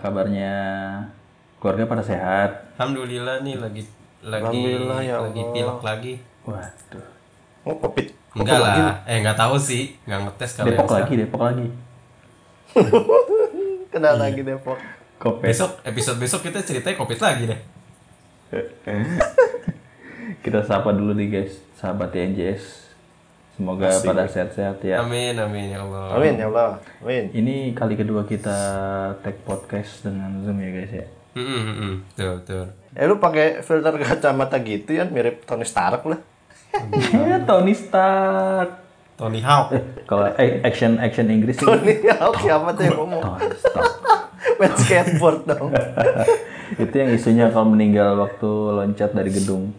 Kabarnya? Keluarga pada sehat? Alhamdulillah nih lagi lagi Alhamdulillah, ya lagi Allah. pilek lagi. Waduh, Oh, covid. Enggak lah, eh nggak tahu sih, nggak ngetes kalau Depok yang lagi, Depok lagi. Kena lagi Depok. Kopet. Besok episode besok kita ceritanya covid lagi deh. Kita sapa dulu nih guys, sahabat TNJS. Semoga pada sehat-sehat ya. Amin amin ya Allah. Amin ya Allah. Amin. Ini kali kedua kita tag podcast dengan Zoom ya guys ya. Hmm, hmm. Betul betul. Eh lu pakai filter kacamata gitu ya mirip Tony Stark lah. Ya, Tony Stark. Tony Hawk. Eh, kalau action action Inggris sih. Tony Hawk siapa tuh yang ngomong? Tony Stark. Main skateboard dong. Itu yang isunya kalau meninggal waktu loncat dari gedung.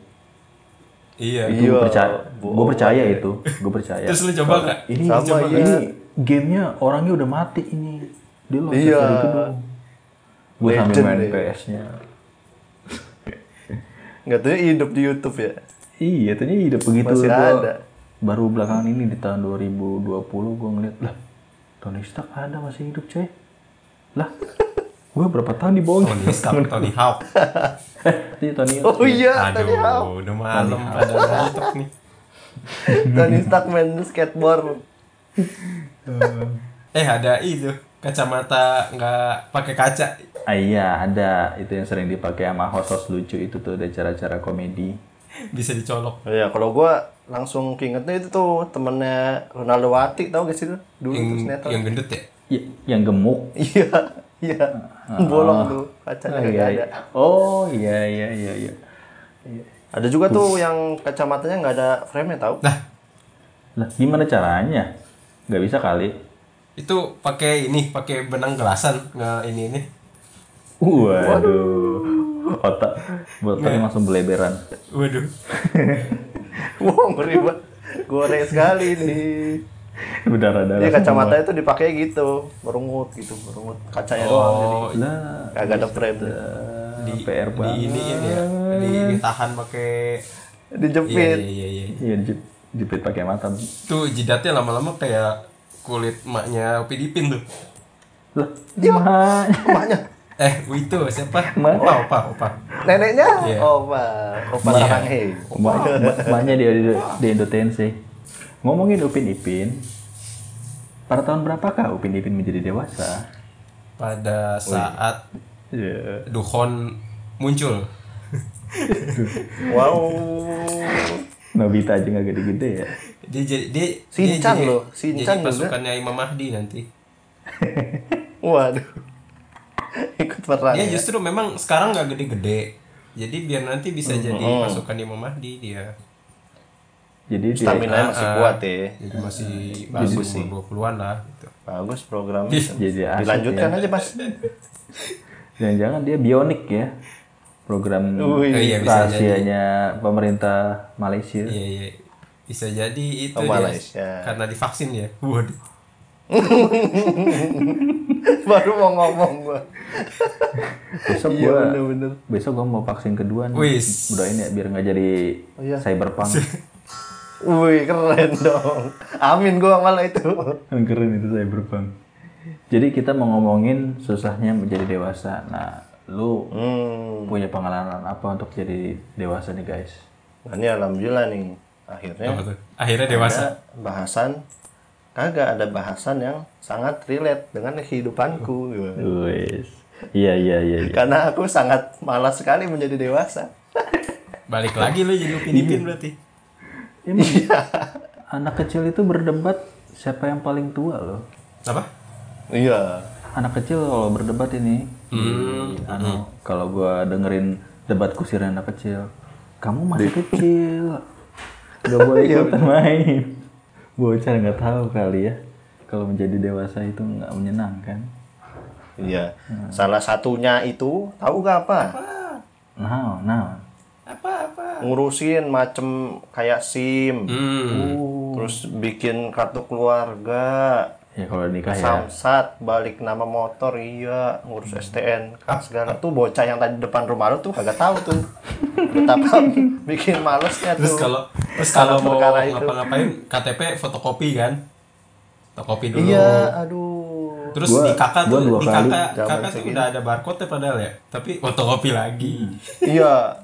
Iya. Itu Iya, gue percaya, bohong gue percaya itu, gue percaya. Terus lu coba nggak? ini Sama, coba, iya. ini gamenya orangnya udah mati ini dia loncat Iya. gedung gue sambil Legend main. PS-nya Nggak tahu hidup di YouTube ya. iya ternyata hidup begitu Masih Gua ada. baru belakangan ini di tahun 2020 gue ngeliat lah Tony Stark ada masih hidup coy lah gue berapa tahun dibohongin Tony Stark, Tony Hawk. eh Tony Oh iya, Tony Hawk. Aduh, udah malam pada ngantuk nih. Tony Stark main skateboard. Eh ada itu kacamata nggak pakai kaca. ah, iya ada itu yang sering dipakai sama host-host lucu itu tuh ada cara-cara komedi Bisa dicolok. Iya, kalau gua langsung keingetnya itu tuh temennya Ronaldo Wati tau gak sih lu? Dulu tuh Yang, yang gendut ya? Ya, yang gemuk Iya, iya. Bolong tuh kacanya Ah, nggak iya, ada. iya. oh iya iya iya iya Ada juga tuh yang kacamatanya nggak ada frame-nya tau? Nah, Lah, gimana caranya? Nggak bisa kali. itu pakai ini, pakai benang gelasan nggak ini ini. Waduh. Otak, otaknya langsung beleberan. Waduh. Wow, ngeri banget. Goreng sekali nih. Berdarah-darah. Dia kacamata itu dipakai gitu, merungut gitu, merungut kacanya doang jadi Oh, Lah, kagak ada frame. di PR di banget. ini ini ya, di ditahan pakai iya Dijepit. iya iya iya. Iya, jep- jepit pakai mata. Tuh jidatnya lama-lama kayak kulit emaknya Upi Dipin tuh. Lah, gimana? Emaknya, Eh, itu siapa? Ma- Opa, opa, opa. neneknya, Iya. opa, opa Iya. Saranghe. Ma- ma- Maknya dia di, di Indotense. Ngomongin Upin Ipin, pada tahun berapakah Upin Ipin menjadi dewasa? Pada saat Iya. Duhon muncul. Wow. Nobita aja nggak gede-gede ya. Dia jadi dia Shinchan dia jadi, loh, Shinchan jadi juga. pasukannya Imam Mahdi nanti. Waduh. Ikut perang. Dia ya? justru memang sekarang nggak gede-gede. Jadi biar nanti bisa Hmm. jadi pasukan Imam Mahdi dia. Jadi dia Stamina masih Ah, kuat ya. Jadi masih bagus sih. 20-an lah gitu. Bagus programnya. Jadi asik Dilanjutkan ya. aja, Mas. Jangan-jangan dia bionik ya. Program. Oh, iya, rahasianya pemerintah Malaysia. Iya iya. Bisa jadi itu Oh, dia Malaysia. karena divaksin ya. Waduh. Baru mau ngomong gua. Besok Iya, gua bener-bener. besok gua mau vaksin kedua nih. Wis. Udah ini ya biar nggak jadi Oh, iya. cyberpunk. Wih, keren dong. Amin gua malah itu. Keren itu cyberpunk. Jadi kita mau ngomongin susahnya menjadi dewasa. Nah, lu Hmm. punya pengalaman apa untuk jadi dewasa nih guys? Nah, ini alhamdulillah nih. Akhirnya? Akhirnya dewasa. ada bahasan kagak ada bahasan yang sangat relate dengan kehidupanku gitu. Wis. Iya iya iya. iya. Karena aku sangat malas sekali menjadi dewasa. Balik lagi lu jadi Upin Ipin berarti. Emang Iya. anak kecil itu berdebat siapa yang paling tua loh. Apa? Iya. Anak kecil kalau berdebat ini, Hmm. anu, kalau gua dengerin debat kusir anak kecil, kamu masih kecil, gak boleh Iya, ikut main. Bocah nggak tahu kali ya, kalau menjadi dewasa itu nggak menyenangkan. Iya. Salah satunya itu tahu gak apa? Nah, nah, Apa-apa. Ngurusin macem kayak SIM, Hmm. terus bikin kartu keluarga, ya kalau nikah ya, samsat, balik nama motor, iya, ngurus STN, segala tuh bocah yang tadi depan rumah lu tuh kagak tahu tuh. Betapa bikin malesnya tuh. Terus kalau terus kalau mau ngapa-ngapain KTP fotokopi kan? Fotokopi dulu. Iya, aduh. Terus Gua- di kakak gua tuh di kakak kakak tuh udah ada barcode padahal ya. Tapi fotokopi lagi. Iya.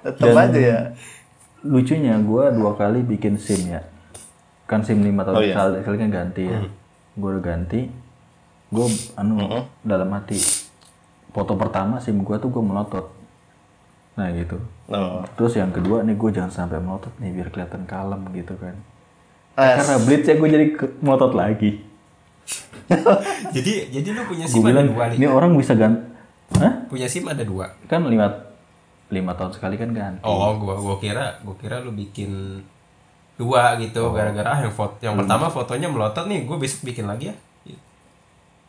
Tetep Dan- aja ya. lucunya gue dua kali bikin sim ya kan sim lima tahun Oh, iya. sekali, sekali kan ganti ya gue udah ganti gue anu dalam hati foto pertama sim gue tuh gue melotot nah gitu No. terus yang kedua nih gue jangan sampai melotot nih biar kelihatan kalem gitu kan As- karena blitz ya gue jadi melotot lagi jadi jadi lu punya SIM ada bilang dua nih. ini orang bisa ganti Hah? Punya SIM ada dua. kan lima lima tahun sekali kan ganti Oh, gua gua kira gua kira lu bikin dua Oh. gitu gara-gara ah, yang foto yang Hmm. pertama fotonya melotot nih, gua besok bikin lagi ya.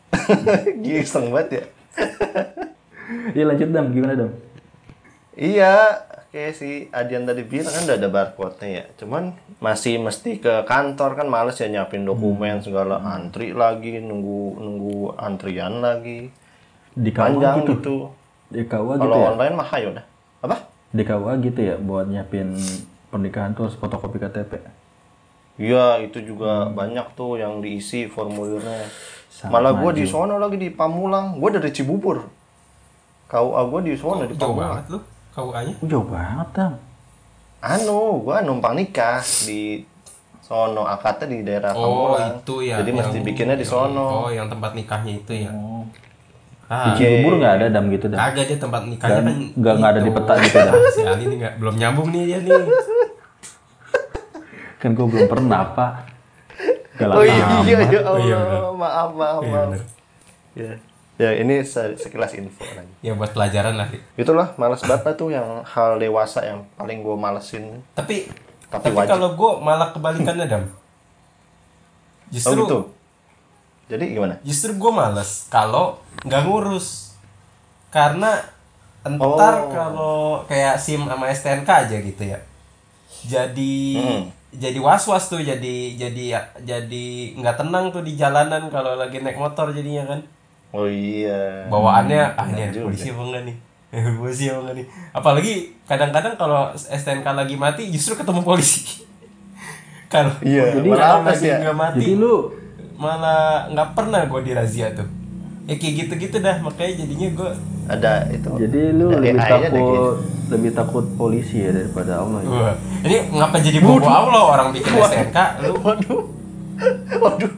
Giseng banget ya. iya lanjut dam gimana dam Iya, kayak si Adian tadi bilang kan udah ada barcode-nya ya. Cuman masih mesti ke kantor kan males ya nyiapin dokumen segala antri lagi, nunggu nunggu antrian lagi. di KUA Panjang gitu gitu. di KUA gitu Kalau ya online mah hayo dah. Apa? di KUA gitu ya buat nyiapin pernikahan tuh harus fotokopi KTP Iya, itu juga banyak tuh yang diisi formulirnya. Sangat Malah gue di sono lagi di Pamulang. Gue dari Cibubur. KUA gue di sono di Jauh Pamulang. banget lu KUA-nya. Oh, jauh banget dam Anu, gue numpang nikah di sono akadnya di daerah Oh, Pamulang. itu ya. Jadi mesti yang- bikinnya di sono. Oh, yang tempat nikahnya itu ya. oh. Ah, di Cibubur nggak ada dam gitu dam kagak dia tempat nikahnya kan. nggak nggak ada di itu. peta gitu dam Si Ali ini nggak belum nyambung nih dia nih. kan gue belum pernah pak Oh iya, amat. iya, ya Oh, iya, maaf, maaf, Iya, maaf. bener. Ya, ya ini se- sekilas info lagi. Ya buat pelajaran lah. Itulah males banget lah tuh yang hal dewasa yang paling gue malesin. Tapi Tapi tapi, kalau gue malah kebalikannya dam. Oh Justru gitu. Jadi gimana? justru gue males kalau nggak ngurus karena entar Oh. kalau kayak sim sama STNK aja gitu ya jadi Hmm. jadi was was tuh jadi jadi jadi nggak tenang tuh di jalanan kalau lagi naik motor jadinya kan Oh iya. bawaannya ah ini ada polisi apa enggak nih Eh, polisi apa enggak nih apalagi kadang-kadang kalau STNK lagi mati justru ketemu polisi kalau Iya, jadi kalau lagi ya. nggak mati jadi lu malah nggak pernah gue dirazia tuh. Ya kayak gitu-gitu dah makanya jadinya gue Ada itu. jadi lu lebih takut lebih takut polisi ya daripada Allah ya? Wah, ini ngapa jadi bobo Allah orang bikin STNK lu? Waduh. Waduh.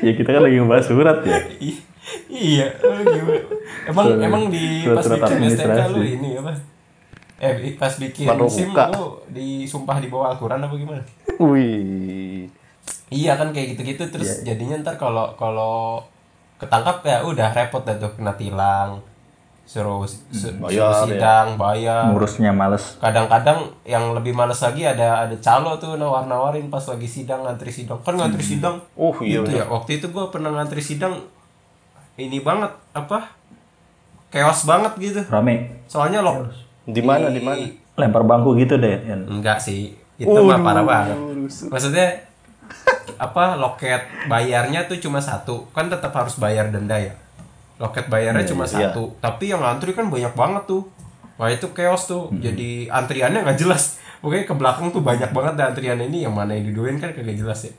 ya kita kan lagi ngebahas surat ya? Iya emang Surat- emang di surat- pas surat bikin STNK lu administrasi. ini apa eh pas bikin Baru SIM buka. lu disumpah di bawah Al-Quran apa gimana? Wih. iya kan kayak gitu-gitu terus Iya, jadinya ntar kalau kalau ketangkap ya udah repot dah tuh kena tilang suruh, su- suruh Bayar, ya. sidang bayar. Ngurusnya males. Kadang-kadang yang lebih males lagi ada ada calo tuh nawar-nawarin pas lagi sidang ngantri sidang. Kan ngantri sidang Oh iya. itu ya? waktu itu gue pernah ngantri sidang ini banget apa chaos banget gitu. Rame. Soalnya lo Di mana di mana? lempar bangku gitu deh Yan. enggak sih itu mah parah banget. Maksudnya apa loket bayarnya tuh cuma satu. Kan tetap harus bayar denda ya. Loket bayarnya cuma iya. satu. Tapi yang antri kan banyak banget tuh. Wah itu chaos tuh. Jadi antriannya nggak jelas. Oke ke belakang tuh banyak banget dah antrian ini. Yang mana yang diduin kan kagak jelas ya.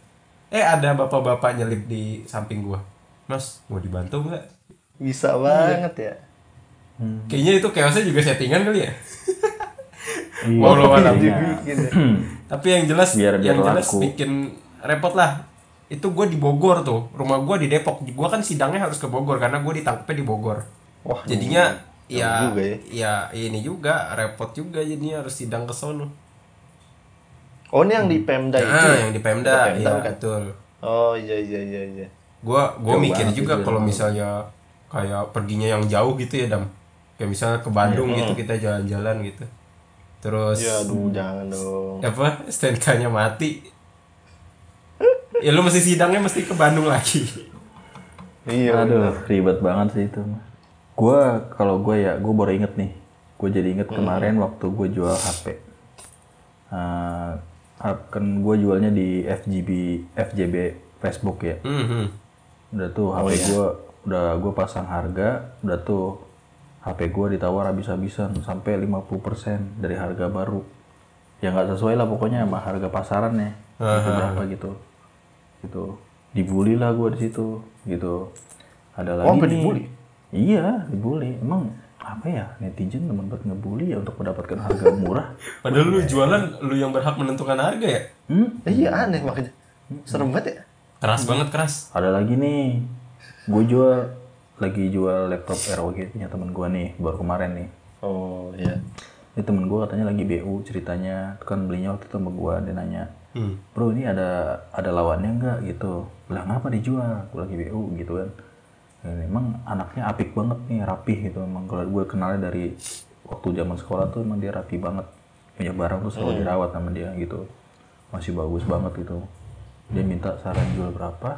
Eh ada bapak-bapak nyelip di samping gua. Mas mau dibantu nggak? Bisa banget ya. Kayaknya itu chaosnya juga settingan kali ya Iya, Walau alam. kayaknya. Dibikin ya. Tapi yang jelas Biar- biar yang jelas laku. bikin repot lah. Itu gue di Bogor tuh, rumah gue di Depok. Gue kan sidangnya harus ke Bogor karena gue ditangkapnya di Bogor. Wah, Jadinya jauh ya, juga ya. ya ini juga repot juga jadinya harus sidang ke sono. Oh ini yang di Pemda itu. Nah, ya? yang di Pemda, Di Pemda ya kan? betul. Oh iya iya iya iya. Gue gue mikir juga itu ya. kalau misalnya kayak perginya yang jauh gitu ya dam. Kayak misalnya ke Bandung Iya. gitu kita jalan-jalan gitu. Terus Ya aduh jangan dong. apa STNK-nya mati. ya lu mesti sidangnya mesti ke Bandung lagi. Iya. Aduh, ribet banget sih itu. Gue kalau gue ya, gue baru inget nih. Gue jadi inget kemarin waktu gue jual HP. Eh, hap- kan gue jualnya di FGB, FJB Facebook ya. Mhm. Udah tuh HP gue, udah gue pasang harga, udah tuh HP gue ditawar habis-habisan sampai 50% dari harga baru. Ya nggak sesuai lah pokoknya sama harga pasarannya. Itu berapa gitu. gitu dibully lah gue di situ gitu ada lagi Oh, nih dibully? iya dibully emang apa ya netizen teman buat ngebully ya untuk mendapatkan harga murah Padahal lu jualan lu yang berhak menentukan harga ya. hmm? Eh, iya aneh makanya. Serem banget ya. Keras banget keras. ada lagi nih gue jual lagi jual laptop ROG punya temen gue nih baru kemarin nih. Oh iya. ini temen gue katanya lagi BU ceritanya kan belinya waktu itu sama gue dia nanya Hmm. bro ini ada ada lawannya nggak? Gitu. Bilang apa dijual? Gue lagi BU gitu kan. Dan emang anaknya apik banget nih rapih gitu. Emang kalau gue kenalnya dari waktu zaman sekolah tuh emang dia rapi banget. Punya barang tuh selalu dirawat sama dia gitu. Masih bagus banget gitu. Dia minta saran jual berapa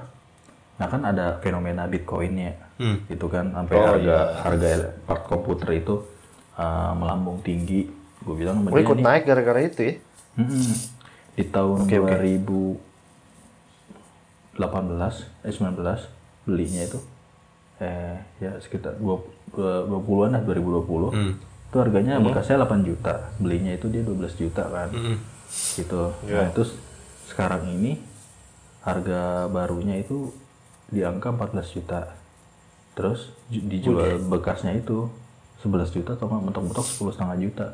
nah kan ada fenomena bitcoinnya Hmm. gitu kan sampai harga harga part komputer itu uh, melambung tinggi gue bilang dia ikut nih, naik gara-gara itu ya. Mm-mm. Di tahun 2018 eh 19 belinya itu eh ya sekitar 20 20-an lah 2020. Hmm. Itu harganya bekasnya 8 juta, belinya itu dia 12 juta kan. Hmm. Gitu. Nah, terus sekarang ini harga barunya itu di angka 14 juta. Terus ju- dijual bekasnya itu 11 juta atau nggak mentok-mentok 10 setengah juta.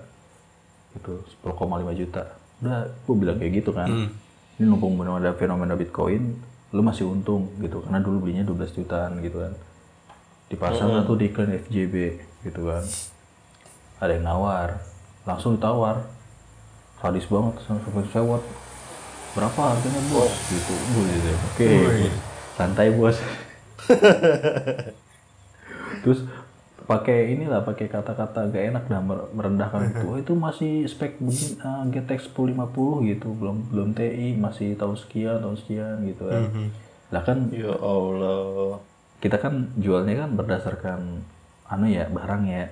Gitu 10,5 juta. Udah gue bilang kayak gitu kan. Hmm. ini mumpung benar ada fenomena bitcoin lu masih untung gitu. Karena dulu belinya 12 jutaan gitu kan. Dipasang lah tuh di iklan FJB gitu kan. Ada yang nawar langsung ditawar. Sadis banget sampai sewot berapa harganya bos? Gitu. Gue gitu oke santai bos. Terus pakai inilah pakai kata-kata gak enak dah mer- merendahkan itu. Oh, itu masih spek begini ah, GTX 1050 gitu. Belum belum TI masih tahun sekian tahun sekian gitu kan lah kan Ya Allah. kita kan jualnya kan berdasarkan anu ya barang ya.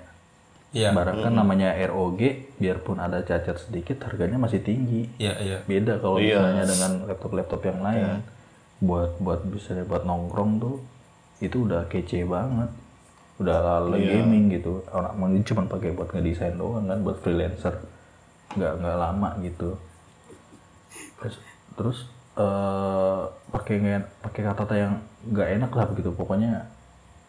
Iya. barang kan namanya ROG biarpun ada cacat sedikit harganya masih tinggi. Iya, iya. beda kalau misalnya dengan laptop-laptop yang lain buat buat bisa buat nongkrong tuh itu udah kece banget udah ala gaming gitu orang mau cuma pakai buat ngedesain doang kan buat freelancer nggak nggak lama gitu terus terus eh, pakai pakai kata-kata yang nggak enak lah begitu pokoknya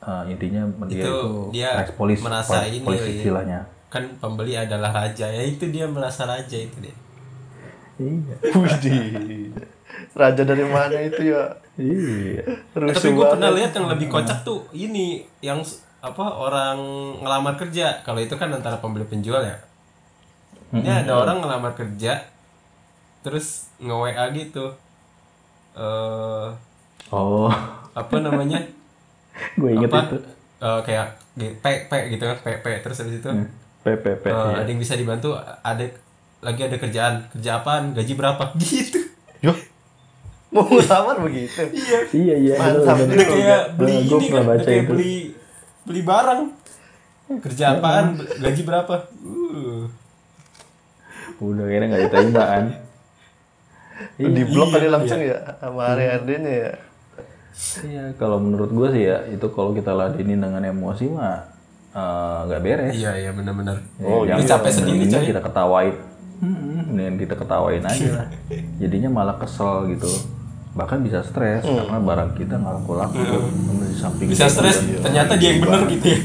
eh, intinya dia Itu itu, dia ex polis merasa pol- ini, iya. istilahnya Kan pembeli adalah raja. Ya itu dia merasa raja itu dia. iya. Raja dari mana itu ya? iya Eh, Rusuh tapi gue pernah lihat yang lebih kocak tuh ini yang apa orang ngelamar kerja. Kalau itu kan antara pembeli penjual ya. Ini ada orang ngelamar kerja terus nge WA gitu. Eh oh apa namanya? gue inget apa? itu Eh, kayak P P gitu kan, P P terus habis itu PPP eh, iya. ada yang bisa dibantu, ada lagi ada kerjaan. Kerja apaan? Gaji berapa? Gitu. Yo. Mau ngelamar begitu. iya iya Mantap bener, Udah bener. kayak beli ini kan, udah baca kayak itu. beli beli barang. Kerja apaan? Gaji berapa? Uh. udah kayaknya nggak diterima kan Di blok iya, kali langsung ya sama Ari Ardin ya. iya kalau menurut gue sih ya itu kalau kita ladenin dengan emosi mah eh, nggak beres Iya iya benar-benar. Oh, Lu capek sendiri kita ketawain Hmm, mendingan kita ketawain aja lah jadinya malah kesel gitu bahkan bisa stres karena barang kita nggak laku laku tuh di samping Bisa stres, juga. ternyata dia yang benar gitu ya.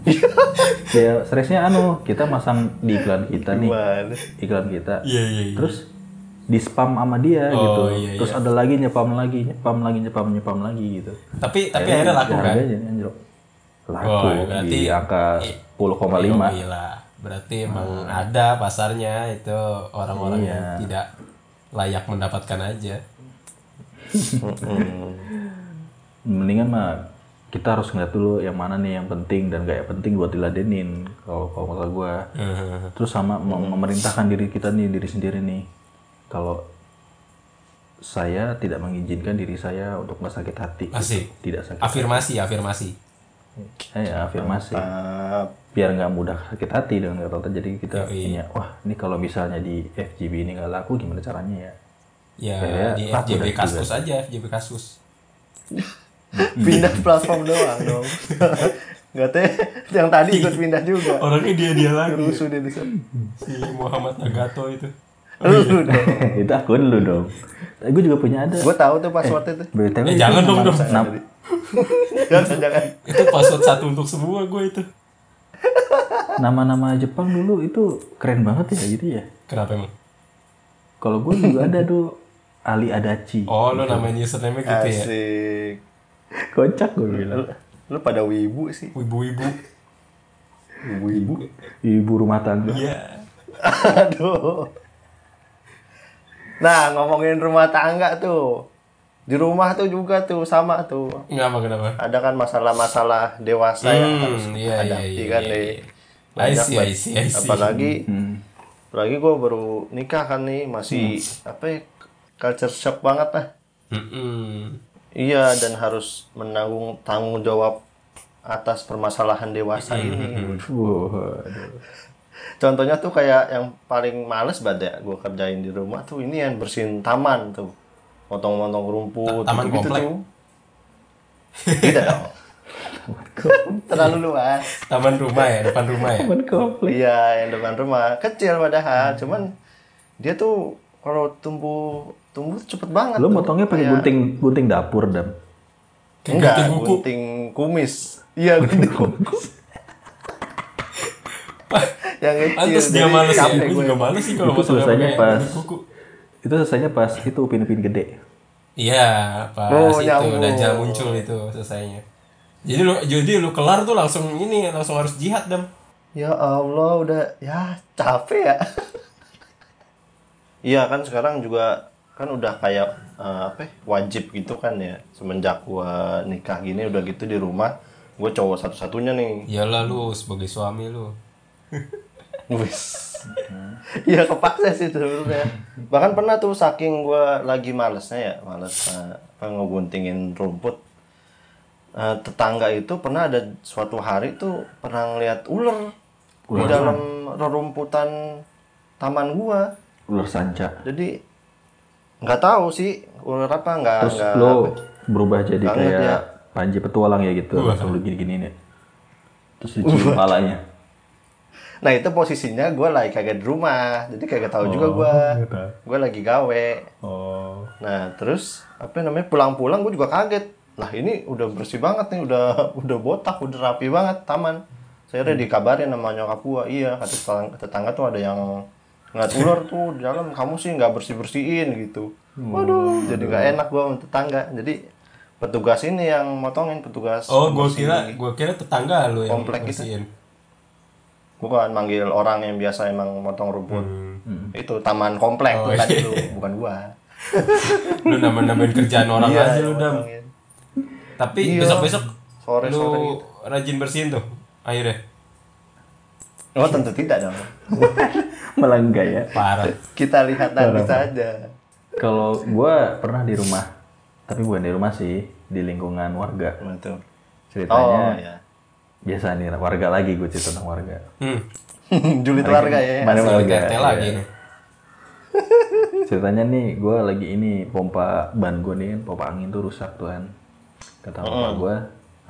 ya stresnya anu kita masang di iklan kita nih Gimana? iklan kita Iya iya iya. terus di spam sama dia Oh, gitu iya, terus ada lagi nyepam lagi nyepam lagi nyepam nyepam lagi gitu Tapi tapi akhirnya laku kan. harganya anjlok laku Oh, berarti- di angka 10,5 Iya lah. Berarti emang ada pasarnya itu orang-orang yang Iya. tidak layak mendapatkan aja. mendingan mah kita harus ngeliat dulu yang mana nih yang penting dan gak penting buat diladenin kalau kalau kata gue terus sama mem- memerintahkan diri kita nih diri sendiri nih kalau saya tidak mengizinkan diri saya untuk nggak sakit hati gitu. Asik. tidak sakit Afirmasi, afirmasi. Eh, ya, afirmasi Ah, biar nggak mudah sakit hati dengan kata-kata jadi kita punya wah ini kalau misalnya di FGB ini nggak laku gimana caranya ya Ya Ya, di FJB dah Kaskus aja, FJB Kaskus. pindah platform doang dong. Enggak teh yang tadi ikut pindah juga. Orangnya dia dia lagi. Rusuh dia di sana. Si Muhammad Nagato itu. Lu dong. itu akun lu dong. Gue juga punya ada. Gue tahu tuh password itu. BTW Eh, itu jangan dong, dong. Jangan jangan. Itu password satu untuk semua gue itu. nama-nama Jepang dulu itu keren banget ya gitu ya. Kenapa emang? Kalau gue juga ada tuh Ali Adachi. Oh, lo namanya username gitu ya? Asik. Kocak gue bilang. Lu pada wibu sih. Ibu-ibu. Wibu. Ibu rumah tangga. Iya. Aduh. Nah, ngomongin rumah tangga tuh. Di rumah tuh juga tuh sama tuh. Kenapa, kenapa? Ada kan masalah-masalah dewasa yang Hmm, harus iya, hadapi iya, iya, kan iya, nih. iya. I see, I see, I see. Apalagi Hmm. apalagi gue baru nikah kan nih masih Hmm. apa ya, culture shock banget lah. Mm-mm. Iya dan harus menanggung tanggung jawab atas permasalahan dewasa Hmm, ini. Waduh. Contohnya tuh kayak yang paling males banget ya gue kerjain di rumah tuh ini yang bersihin taman tuh. Motong-motong rumput Ta- taman gitu-gitu komplek? tuh. Tidak dong. Terlalu luas. Taman rumah ya, depan rumah ya. Temen komplek. Iya, yang depan rumah kecil padahal, cuman dia tuh kalau tumbuh tumbuh cepet banget. Lu tuh. motongnya pakai Kayak- gunting gunting dapur dam. Enggak, gunting gunting kumis. Iya, gunting kumis. yang kecil. Pantes dia males ya. Gue juga males sih kalau Itu selesainya pas kuku. Itu selesainya pas itu upin-upin gede. Iya, pas Oh, itu nyambung. Dajjal muncul itu selesainya. Jadi lu jadi lu kelar tuh langsung ini langsung harus jihad dam. Ya Allah, udah ya capek ya. Iya kan sekarang juga kan udah kayak eh, apa ya, wajib gitu kan ya semenjak gua nikah gini udah gitu di rumah gue cowok satu-satunya nih Iyalah lu sebagai suami lu. Wis. Iya kepaksa sih sebenarnya. Bahkan pernah tuh saking gua lagi malesnya ya, males apa ngebuntingin rumput. Eh, tetangga itu pernah ada suatu hari tuh pernah ngeliat ular di dalam rerumputan taman gua. Ular sanca. Jadi nggak tahu sih ular apa nggak Terus nggak lo berubah jadi kayak ya. Panji petualang ya gitu, langsung lu gini-gini nih. Terus dicium kepalanya. Nah itu posisinya gua lagi kagak di rumah, jadi kagak tahu juga gua. Gua lagi gawe. Oh. Nah terus apa namanya pulang-pulang gue juga kaget. Lah ini udah bersih banget nih, udah udah botak, udah rapi banget taman. Saya udah dikabarin sama nyokap gua, iya kata tetangga, tuh ada yang ngeliat ular tuh di dalam, kamu sih nggak bersih bersihin gitu. Waduh, jadi nggak enak gua sama tetangga. Jadi petugas ini yang motongin petugas. Oh, gua bersih. kira gua kira tetangga lu yang Komplek gitu. Bukan manggil orang yang biasa emang motong rumput. Hmm. Itu taman komplek Oh, tuh tadi iya. tuh, bukan gua. Lu nambah-nambahin kerjaan orang Iya, aja lu dam. motongin. Tapi Iya. besok-besok Sore-sore lu gitu. rajin bersihin tuh akhirnya. Oh tentu tidak dong. Malah enggak ya. Parah. Kita lihat nanti saja. Kalau gua pernah di rumah, tapi bukan di rumah sih, di lingkungan warga. Betul. Ceritanya Oh ya. Biasa nih warga lagi gue cerita tentang warga. Hmm. Julid warga ya. Mana warga? Iya. lagi nih. Ceritanya nih gue lagi ini pompa ban gue nih kan, pompa angin tuh rusak tuh kan. Kata bapak gue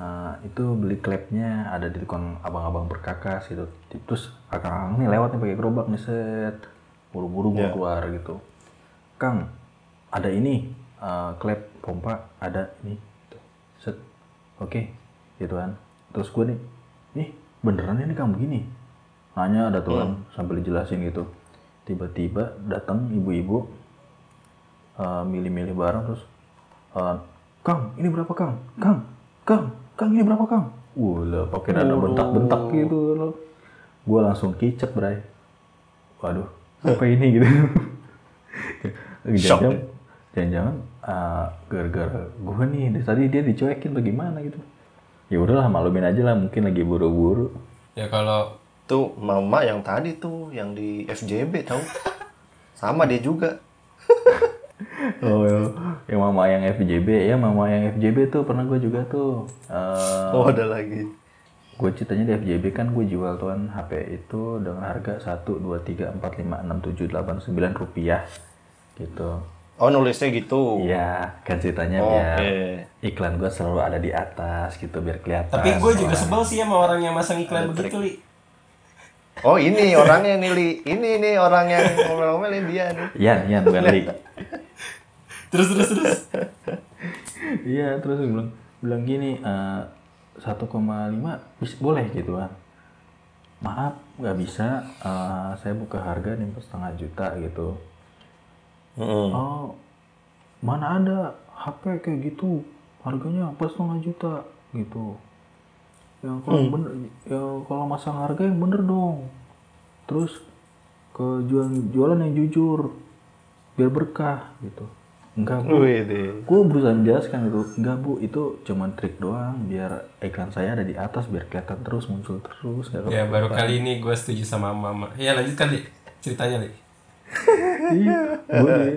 "Ah, itu beli klepnya ada di tukang abang-abang berkakas gitu. Terus akang nih lewat nih pakai gerobak nih set. Buru-buru gue keluar gitu. Kang, ada ini eh, klep pompa ada ini. Tuh, Set. Oke, gitu kan. Terus gue nih, nih beneran ini kamu begini? Nanya ada tuh kan sambil dijelasin gitu. Tiba-tiba datang ibu-ibu eh, milih-milih barang terus eh, Kang, ini berapa Kang? Kang, Kang, Kang ini berapa Kang? Wah, pakai nada bentak-bentak gitu loh. Gue langsung kicep, Bray. Waduh, apa ini gitu. Jangan-jangan, jangan-jangan eh, gara-gara gue nih dari tadi dia dicuekin bagaimana gitu. Ya udahlah maklumin aja lah, mungkin lagi buru-buru. Ya kalau Tuh mama yang tadi tuh yang di FJB tahu. Sama dia juga. Oh, yang mama yang FJB ya mama yang FJB tuh pernah gue juga tuh. eh Oh ada lagi. gue ceritanya di FJB kan gue jual tuan HP itu dengan harga 1, 2, 3, 4, 5, 6, 7, 8, 9 rupiah gitu. Oh nulisnya gitu. Iya kan ceritanya Oke. biar iklan gue selalu ada di atas gitu biar kelihatan. tapi gue juga sebel sih sama orang yang masang iklan begitu li. Oh ini orangnya nih Li. Ini nih orang yang ngomel-ngomelin dia nih. Ian, Ian bukan Li. terus terus terus Iya, terus bilang bilang gini, eh, 1,5 bis boleh gitu kan. Maaf, nggak bisa. eh, saya buka harga nih setengah juta gitu. Oh, mana ada HP kayak gitu harganya pas setengah juta gitu. Yang kalau bener, ya kalau masang harga yang bener dong. Terus ke jual jualan yang jujur biar berkah gitu. Enggak bu, Wih deh. gue berusaha menjelaskan gitu. Enggak bu, itu cuman trik doang biar iklan saya ada di atas biar kelihatan terus muncul terus. Ya baru kali ini gue setuju sama mama ya lanjutkan li ceritanya li iya, gue di,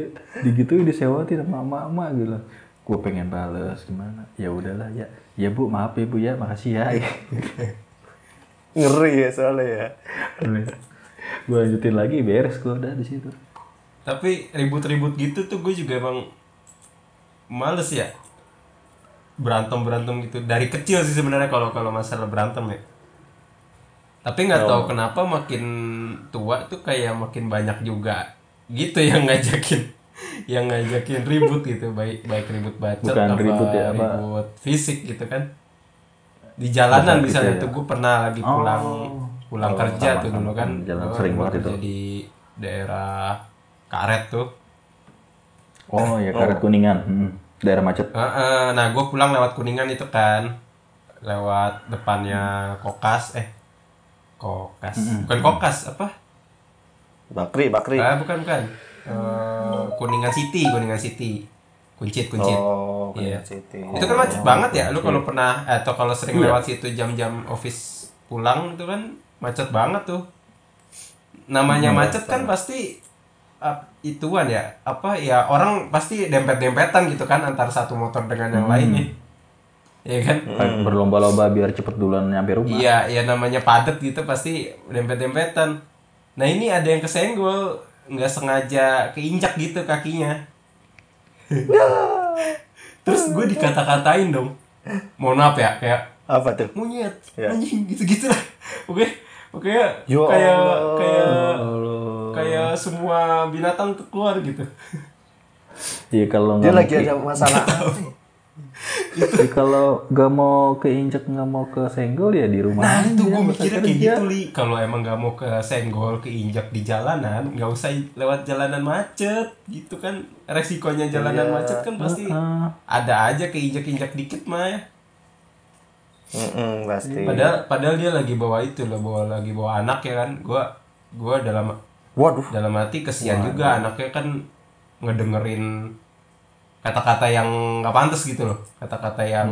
digituin disewatin sama mama gitu. Gue pengen bales gimana? Ya udahlah ya. Ya bu, maaf ya bu ya, makasih ya. Ngeri ya soalnya ya. gue lanjutin lagi beres gue udah di situ. tapi ribut-ribut gitu tuh gue juga emang males ya berantem berantem gitu dari kecil sih sebenarnya kalau kalau masalah berantem ya tapi nggak tahu kenapa makin tua tuh kayak makin banyak juga gitu yang ngajakin yang ngajakin ribut gitu baik baik ribut bacot Bukan apa ribut ya, apa? ribut fisik gitu kan di jalanan Bukan misalnya gitu ya. tuh gue pernah lagi pulang pulang Oh, kerja sama, tuh dulu sama. kan Jalan Gua- sering banget kerja itu. di daerah karet tuh Oh ya karet kuningan, Hmm, daerah macet. Heeh, nah gue pulang lewat kuningan itu kan lewat depannya kokas eh kokas. Bukan kokas apa? Bakri, Bakri. ah bukan bukan. Eh, kuningan city kuningan city. Kuncit kuncit. Oh. Kuningan City. itu kan macet banget ya lu kalau pernah eh, atau kalau sering lewat situ jam-jam office pulang itu kan macet banget tuh. Namanya macet kan pasti ap- ituan ya. Apa ya orang pasti dempet-dempetan gitu kan antar satu motor dengan yang lainnya ya kan Kan Berlomba-lomba biar cepet duluan nyampe rumah. iya ya namanya padet gitu pasti dempet-dempetan nah ini ada yang kesenggol nggak sengaja keinjak gitu kakinya terus gue dikata-katain dong mohon maaf ya kayak Apa tuh? monyet Ya. anjing gitu-gitu lah oke oke Ya kayak Allah. kayak Allah. kayak semua binatang keluar gitu Iya kalau Dia nggak lagi ada masalah kalau nggak mau keinjek nggak mau ke senggol ya di rumah. nah itu aja, gue mikirnya kayak gitu li kalau emang nggak mau ke senggol keinjak di jalanan nggak usah lewat jalanan macet gitu kan resikonya jalanan Iya. macet kan pasti Heeh. ada aja keinjak-injak dikit mah ya Mm-mm, pasti. padahal padahal dia lagi bawa itu loh bawa lagi bawa anak ya kan gua gua dalam Waduh. dalam hati kesian juga anaknya kan ngedengerin kata-kata yang nggak pantas gitu loh kata-kata yang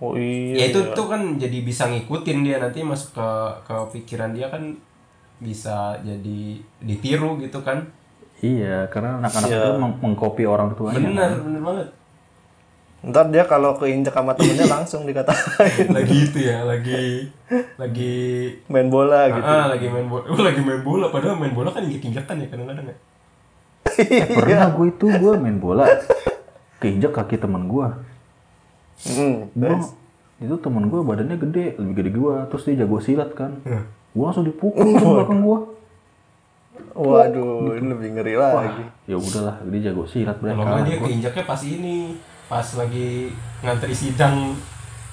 Oh ya iya. itu tuh kan jadi bisa ngikutin dia nanti masuk ke ke pikiran dia kan bisa jadi ditiru gitu kan Iya, karena anak-anak Iya. itu meng- mengkopi orang tuanya. bener bener banget Ntar dia kalau keinjek sama temennya langsung dikatain lagi itu ya lagi lagi main bola gitu. ah, lagi main bola oh, lagi main bola padahal main bola kan injek-injekan ya kadang-kadang ya Eh, pernah gue itu gue main bola keinjak kaki teman gue. Mm, Gua, itu teman gue badannya gede, lebih gede gue, terus dia jago silat kan. Iya. Gue langsung dipukul di belakang gue. Waduh, ini lebih ngeri lagi. Ya udahlah, dia jago silat kalau mereka. nggak dia keinjaknya pas ini pas lagi ngantri sidang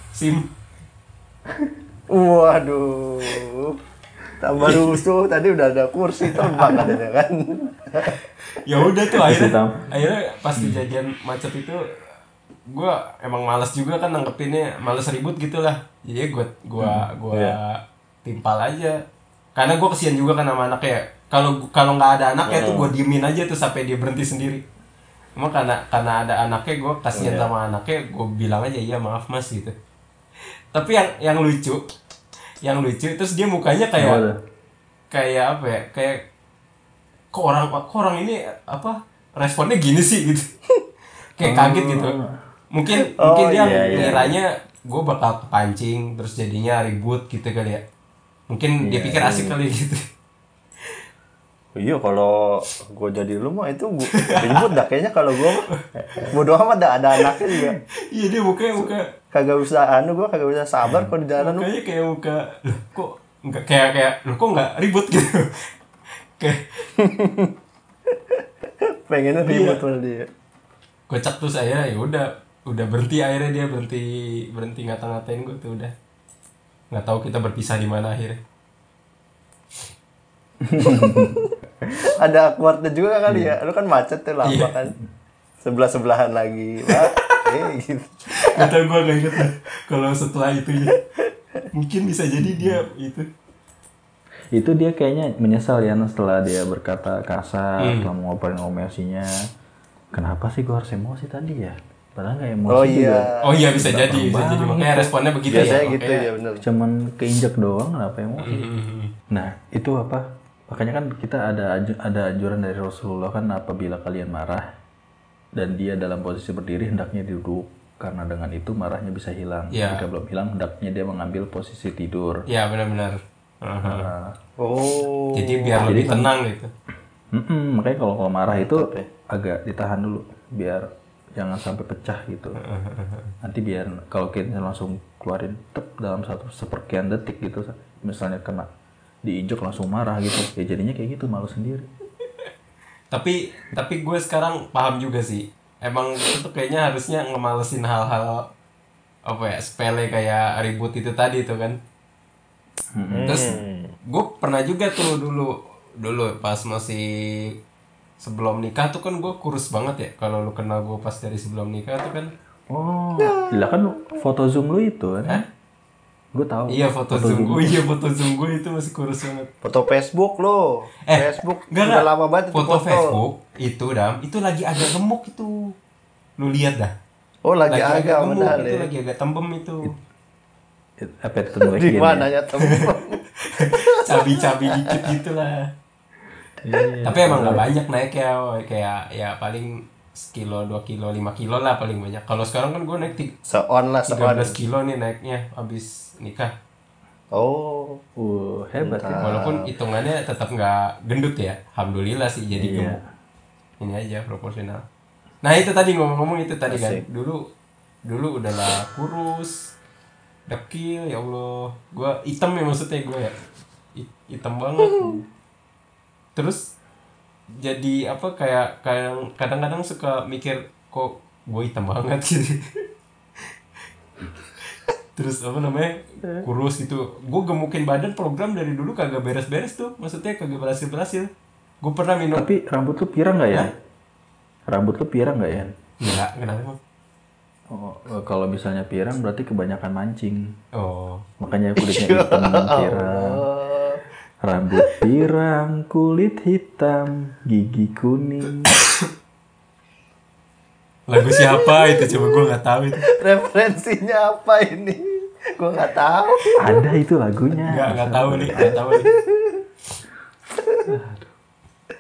sim Waduh. Tambah rusuh, tadi udah ada kursi terbang katanya kan. ya udah tuh akhirnya akhirnya pas kejadian macet itu gue emang malas juga kan nanggepinnya males ribut gitu lah jadi gue gua gua timpal aja. Karena gue kesian juga kan sama anaknya. Kalau kalau nggak ada anaknya tuh gue diemin aja tuh sampai dia berhenti sendiri. Emang karena karena ada anaknya gue kasihan sama anaknya gue bilang aja iya maaf mas gitu. Tapi yang yang lucu yang lucu terus dia mukanya kayak Apa tuh? kayak apa ya kayak kok orang kok orang ini apa responnya gini sih gitu. Kayak kaget gitu. Mungkin mungkin dia iya, iya. ngiranya gue bakal kepancing terus jadinya ribut gitu kali ya. Mungkin dia pikir asik kali gitu Iya kalau gue jadi lu mah itu gua, ribut dah kayaknya kalau gue bodo amat dah ada anaknya juga. Iya dia mukanya muka kagak usah anu gue kagak usah sabar kalau di jalan lu mukanya kayak muka "Loh, kok nggak kayak kayak lu kok nggak ribut? gitu. Kayak Pengennya Iya. ribut sama dia. kocak terus akhirnya ya udah udah berhenti akhirnya dia berhenti berhenti ngata-ngatain gue tuh udah. Nggak tahu kita berpisah di mana akhirnya Ada awkwardnya juga kali ya. Lu kan macet tuh lama Iya. kan. Sebelah sebelahan lagi. Eh gitu. nggak tahu gue nggak inget dah kalau setelah itu ya mungkin bisa jadi dia itu Itu dia kayaknya menyesal ya setelah dia berkata kasar, Hmm. setelah mengobrolin emosinya. Kenapa sih gua harus emosi tadi ya? Padahal nggak emosi Oh juga. iya. oh iya bisa jadi bisa jadi makanya responnya begitu Biasanya ya gitu ya bener. Cuman keinjek doang, kenapa emosi? Hmm. Nah, itu apa? Makanya kan kita ada ada anjuran dari Rasulullah kan apabila kalian marah dan dia dalam posisi berdiri hendaknya duduk karena dengan itu marahnya bisa hilang. Iya. Jika belum hilang hendaknya dia mengambil posisi tidur. ya benar-benar Aha. Nah, Oh. jadi biar lebih tenang gitu mm-mm, makanya kalau kalau marah itu agak ditahan dulu biar jangan sampai pecah gitu. Nanti biar kalau kita langsung keluarin tep dalam satu seperkian detik gitu, misalnya kena diinjek langsung marah gitu, ya jadinya kayak gitu malu sendiri. tapi tapi gue sekarang paham juga sih. Emang itu tuh kayaknya harusnya ngemalesin hal-hal apa ya sepele kayak ribut itu tadi tuh kan. Terus gue pernah juga tuh dulu dulu pas masih sebelum nikah tuh kan gue kurus banget ya. Kalau lu kenal gue pas dari sebelum nikah tuh kan. Oh, gila kan foto zoom lu itu kan? Gue tahu. iya foto zoom gue iya foto zoom gue itu masih kurus banget Foto Facebook lo. eh Facebook enggak, udah lama banget itu foto, Facebook itu dam itu lagi agak gemuk itu lu lihat dah Oh lagi, lagi agak gemuk benar itu ya. lagi agak tembem itu Apa itu tuh Di mana ya temen? cabi-cabi dikit gitu lah Iya. tapi emang nggak banyak naik ya kayak ya paling sekilo dua kilo lima kilo lah paling banyak. Kalau sekarang kan gue naik ti- Seon lah seon. 13 kilo nih naiknya habis nikah. Oh. Uh, hebat ya. walaupun hitungannya tetap nggak gendut ya alhamdulillah sih jadi Iya. gemuk. Ini aja proporsional. Nah itu tadi ngomong-ngomong itu tadi kan. Dulu dulu udahlah kurus dekil ya allah. Gua hitam ya maksudnya gue ya. Hi- hitam banget. Terus jadi apa kayak kayak kadang-kadang suka mikir kok gue hitam banget gitu terus apa namanya kurus gitu gue gemukin badan program dari dulu kagak beres-beres tuh maksudnya kagak berhasil berhasil gue pernah minum Tapi rambut lu pirang nggak ya? Rambut lu pirang nggak ya? enggak kenapa? Oh, eh, kalau misalnya pirang berarti kebanyakan mancing. oh Makanya kulitnya hitam pirang. Rambut pirang, kulit hitam, gigi kuning. lagu siapa itu coba gue nggak tahu itu Referensinya apa ini? Gua nggak tahu. Ada itu lagunya. nggak nggak tahu nih nggak tahu nih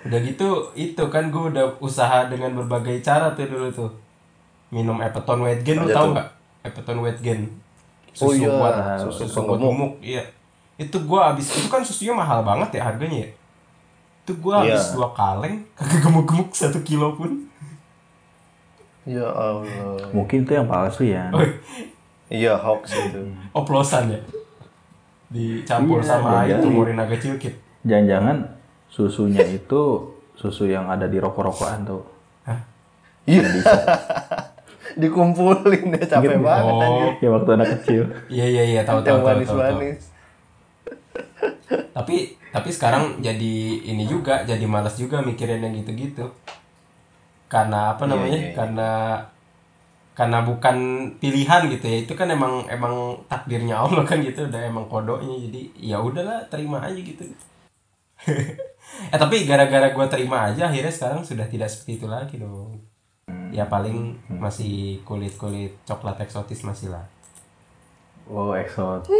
udah gitu itu kan gue udah usaha dengan berbagai cara tuh dulu tuh minum Epeton Weight Gain lu tuh. nggak Epeton Weight Gain Oh susu iya, buat susu susu buat gemuk iya itu gua habis itu kan susunya mahal banget ya harganya ya itu gua habis Iya. dua kaleng kagak gemuk-gemuk satu kilo pun Ya Allah. Mungkin itu yang palsu ya. Iya hoax itu. oplosan ya dicampur Iya, sama iya. itu Morinaga Cilkit Jangan-jangan susunya itu susu yang ada di rokok-rokokan tuh. Hah? Iya. Dikumpulin ya capek nggak? banget. oh Ya waktu anak kecil. iya iya iya tahu tahu tahu tahu, tahu. Tapi tapi sekarang jadi ini juga jadi malas juga mikirin yang gitu-gitu. Karena apa Iya, namanya? iya, iya. karena karena bukan pilihan gitu ya. Itu kan emang emang takdirnya Allah kan gitu. Udah emang kodonya jadi ya udahlah terima aja gitu. Eh tapi gara-gara gue terima aja akhirnya sekarang sudah tidak seperti itu lagi dong. Ya paling masih kulit kulit coklat eksotis masih lah. Oh, eksotis.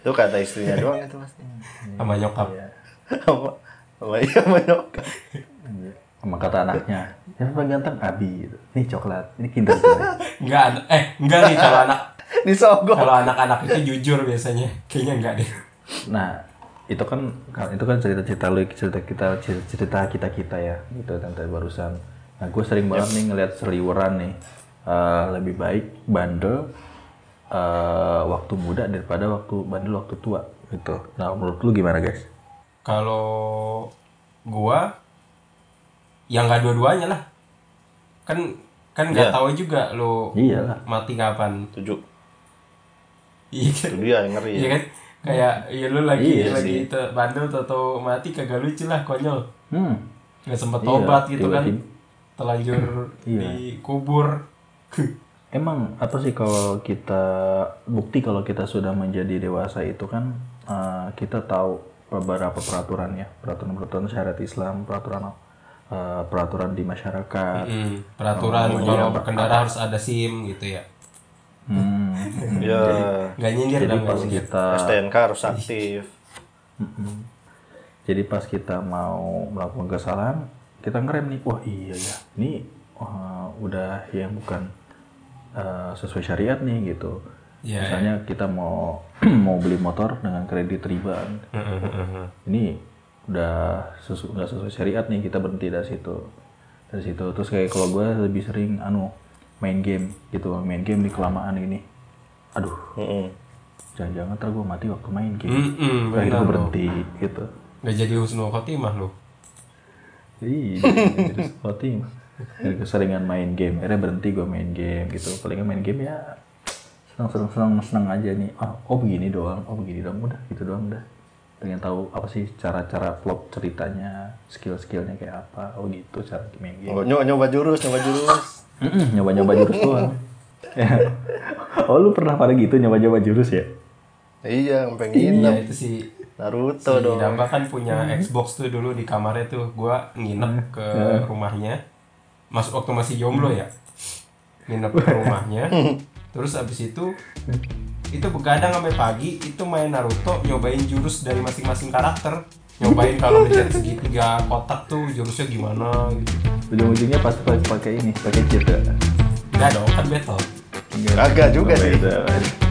Itu kata istrinya doang itu mas. sama nyokap Sama sama iya sama nyokap. Sama kata anaknya, yang paling ganteng Abi gitu. Nih coklat, ini Kinder Joy. enggak eh enggak nih kalau anak Disogok. kalau anak-anak itu jujur biasanya kayaknya enggak deh Nah, itu kan itu kan cerita-cerita lu, cerita kita cerita kita kita ya, gitu tante barusan. Nah, gue sering banget nih ngeliat seliweran nih. Eh, lebih baik bandel eh, waktu muda daripada waktu bandel waktu tua gitu. Nah menurut lu gimana guys? Kalau gua yang nggak dua-duanya lah. Kan kan nggak Iya. tahu juga lo Iyalah. mati kapan. Tujuh. Iya kan? Itu dia yang ngeri Iya ya. kan? Kayak iya lu lagi Iya lagi te- bandel atau mati kagak lucu lah konyol. Hmm. Nggak sempet Iya, tobat gitu kan. tiba-tiba. Telanjur Iya. dikubur. Emang apa sih kalau kita bukti kalau kita sudah menjadi dewasa itu kan eh, kita tahu beberapa peraturannya, peraturan-peraturan syariat Islam, peraturan eh, peraturan di masyarakat. Mm, peraturan Oh, kalau berkendara harus ada SIM gitu ya. Hmm. Ya. Nggak nyindir Jadi pas nyindir. kita STNK harus aktif. Jadi pas kita mau melakukan kesalahan, kita ngerem nih, wah iya ya, ini wah, udah yang bukan eh, sesuai syariat nih gitu. Iya, Misalnya kita mau mau beli motor dengan kredit riba, ini udah sesu, nggak sesuai syariat nih kita berhenti dari situ, dari situ. Terus kayak kalau gue lebih sering anu main game gitu, main game di kelamaan ini, aduh, jangan-jangan ntar gue mati waktu main game. Akhirnya benar gue berhenti gitu. Nggak jadi husnul khotimah lu. Iya, jadi seperti dari keseringan main game, akhirnya berhenti gue main game gitu. Palingan main game ya senang senang senang senang aja nih. Ah, oh begini doang, oh begini doang, udah gitu doang udah. Pengen tahu apa sih cara-cara plot ceritanya, skill-skillnya kayak apa, oh gitu cara main game. Nyoba, nyoba, nyoba jurus, nyoba jurus. Mm-mm, Nyoba-nyoba jurus doang. Ya. oh lu pernah pada gitu nyoba-nyoba jurus ya? iya, sampai Iya nginep. itu sih. Naruto Si dong. Damba kan punya Xbox tuh dulu di kamarnya tuh. Gua nginep ke rumahnya. Mas waktu masih jomblo ya. Nginep ke rumahnya. Terus abis itu itu begadang sampai pagi itu main Naruto nyobain jurus dari masing-masing karakter nyobain kalau ngeliat segitiga kotak tuh jurusnya gimana gitu Ujung-ujungnya pasti pakai ini, pakai cheat ya? enggak dong kan battle Kagak juga sih. Beda.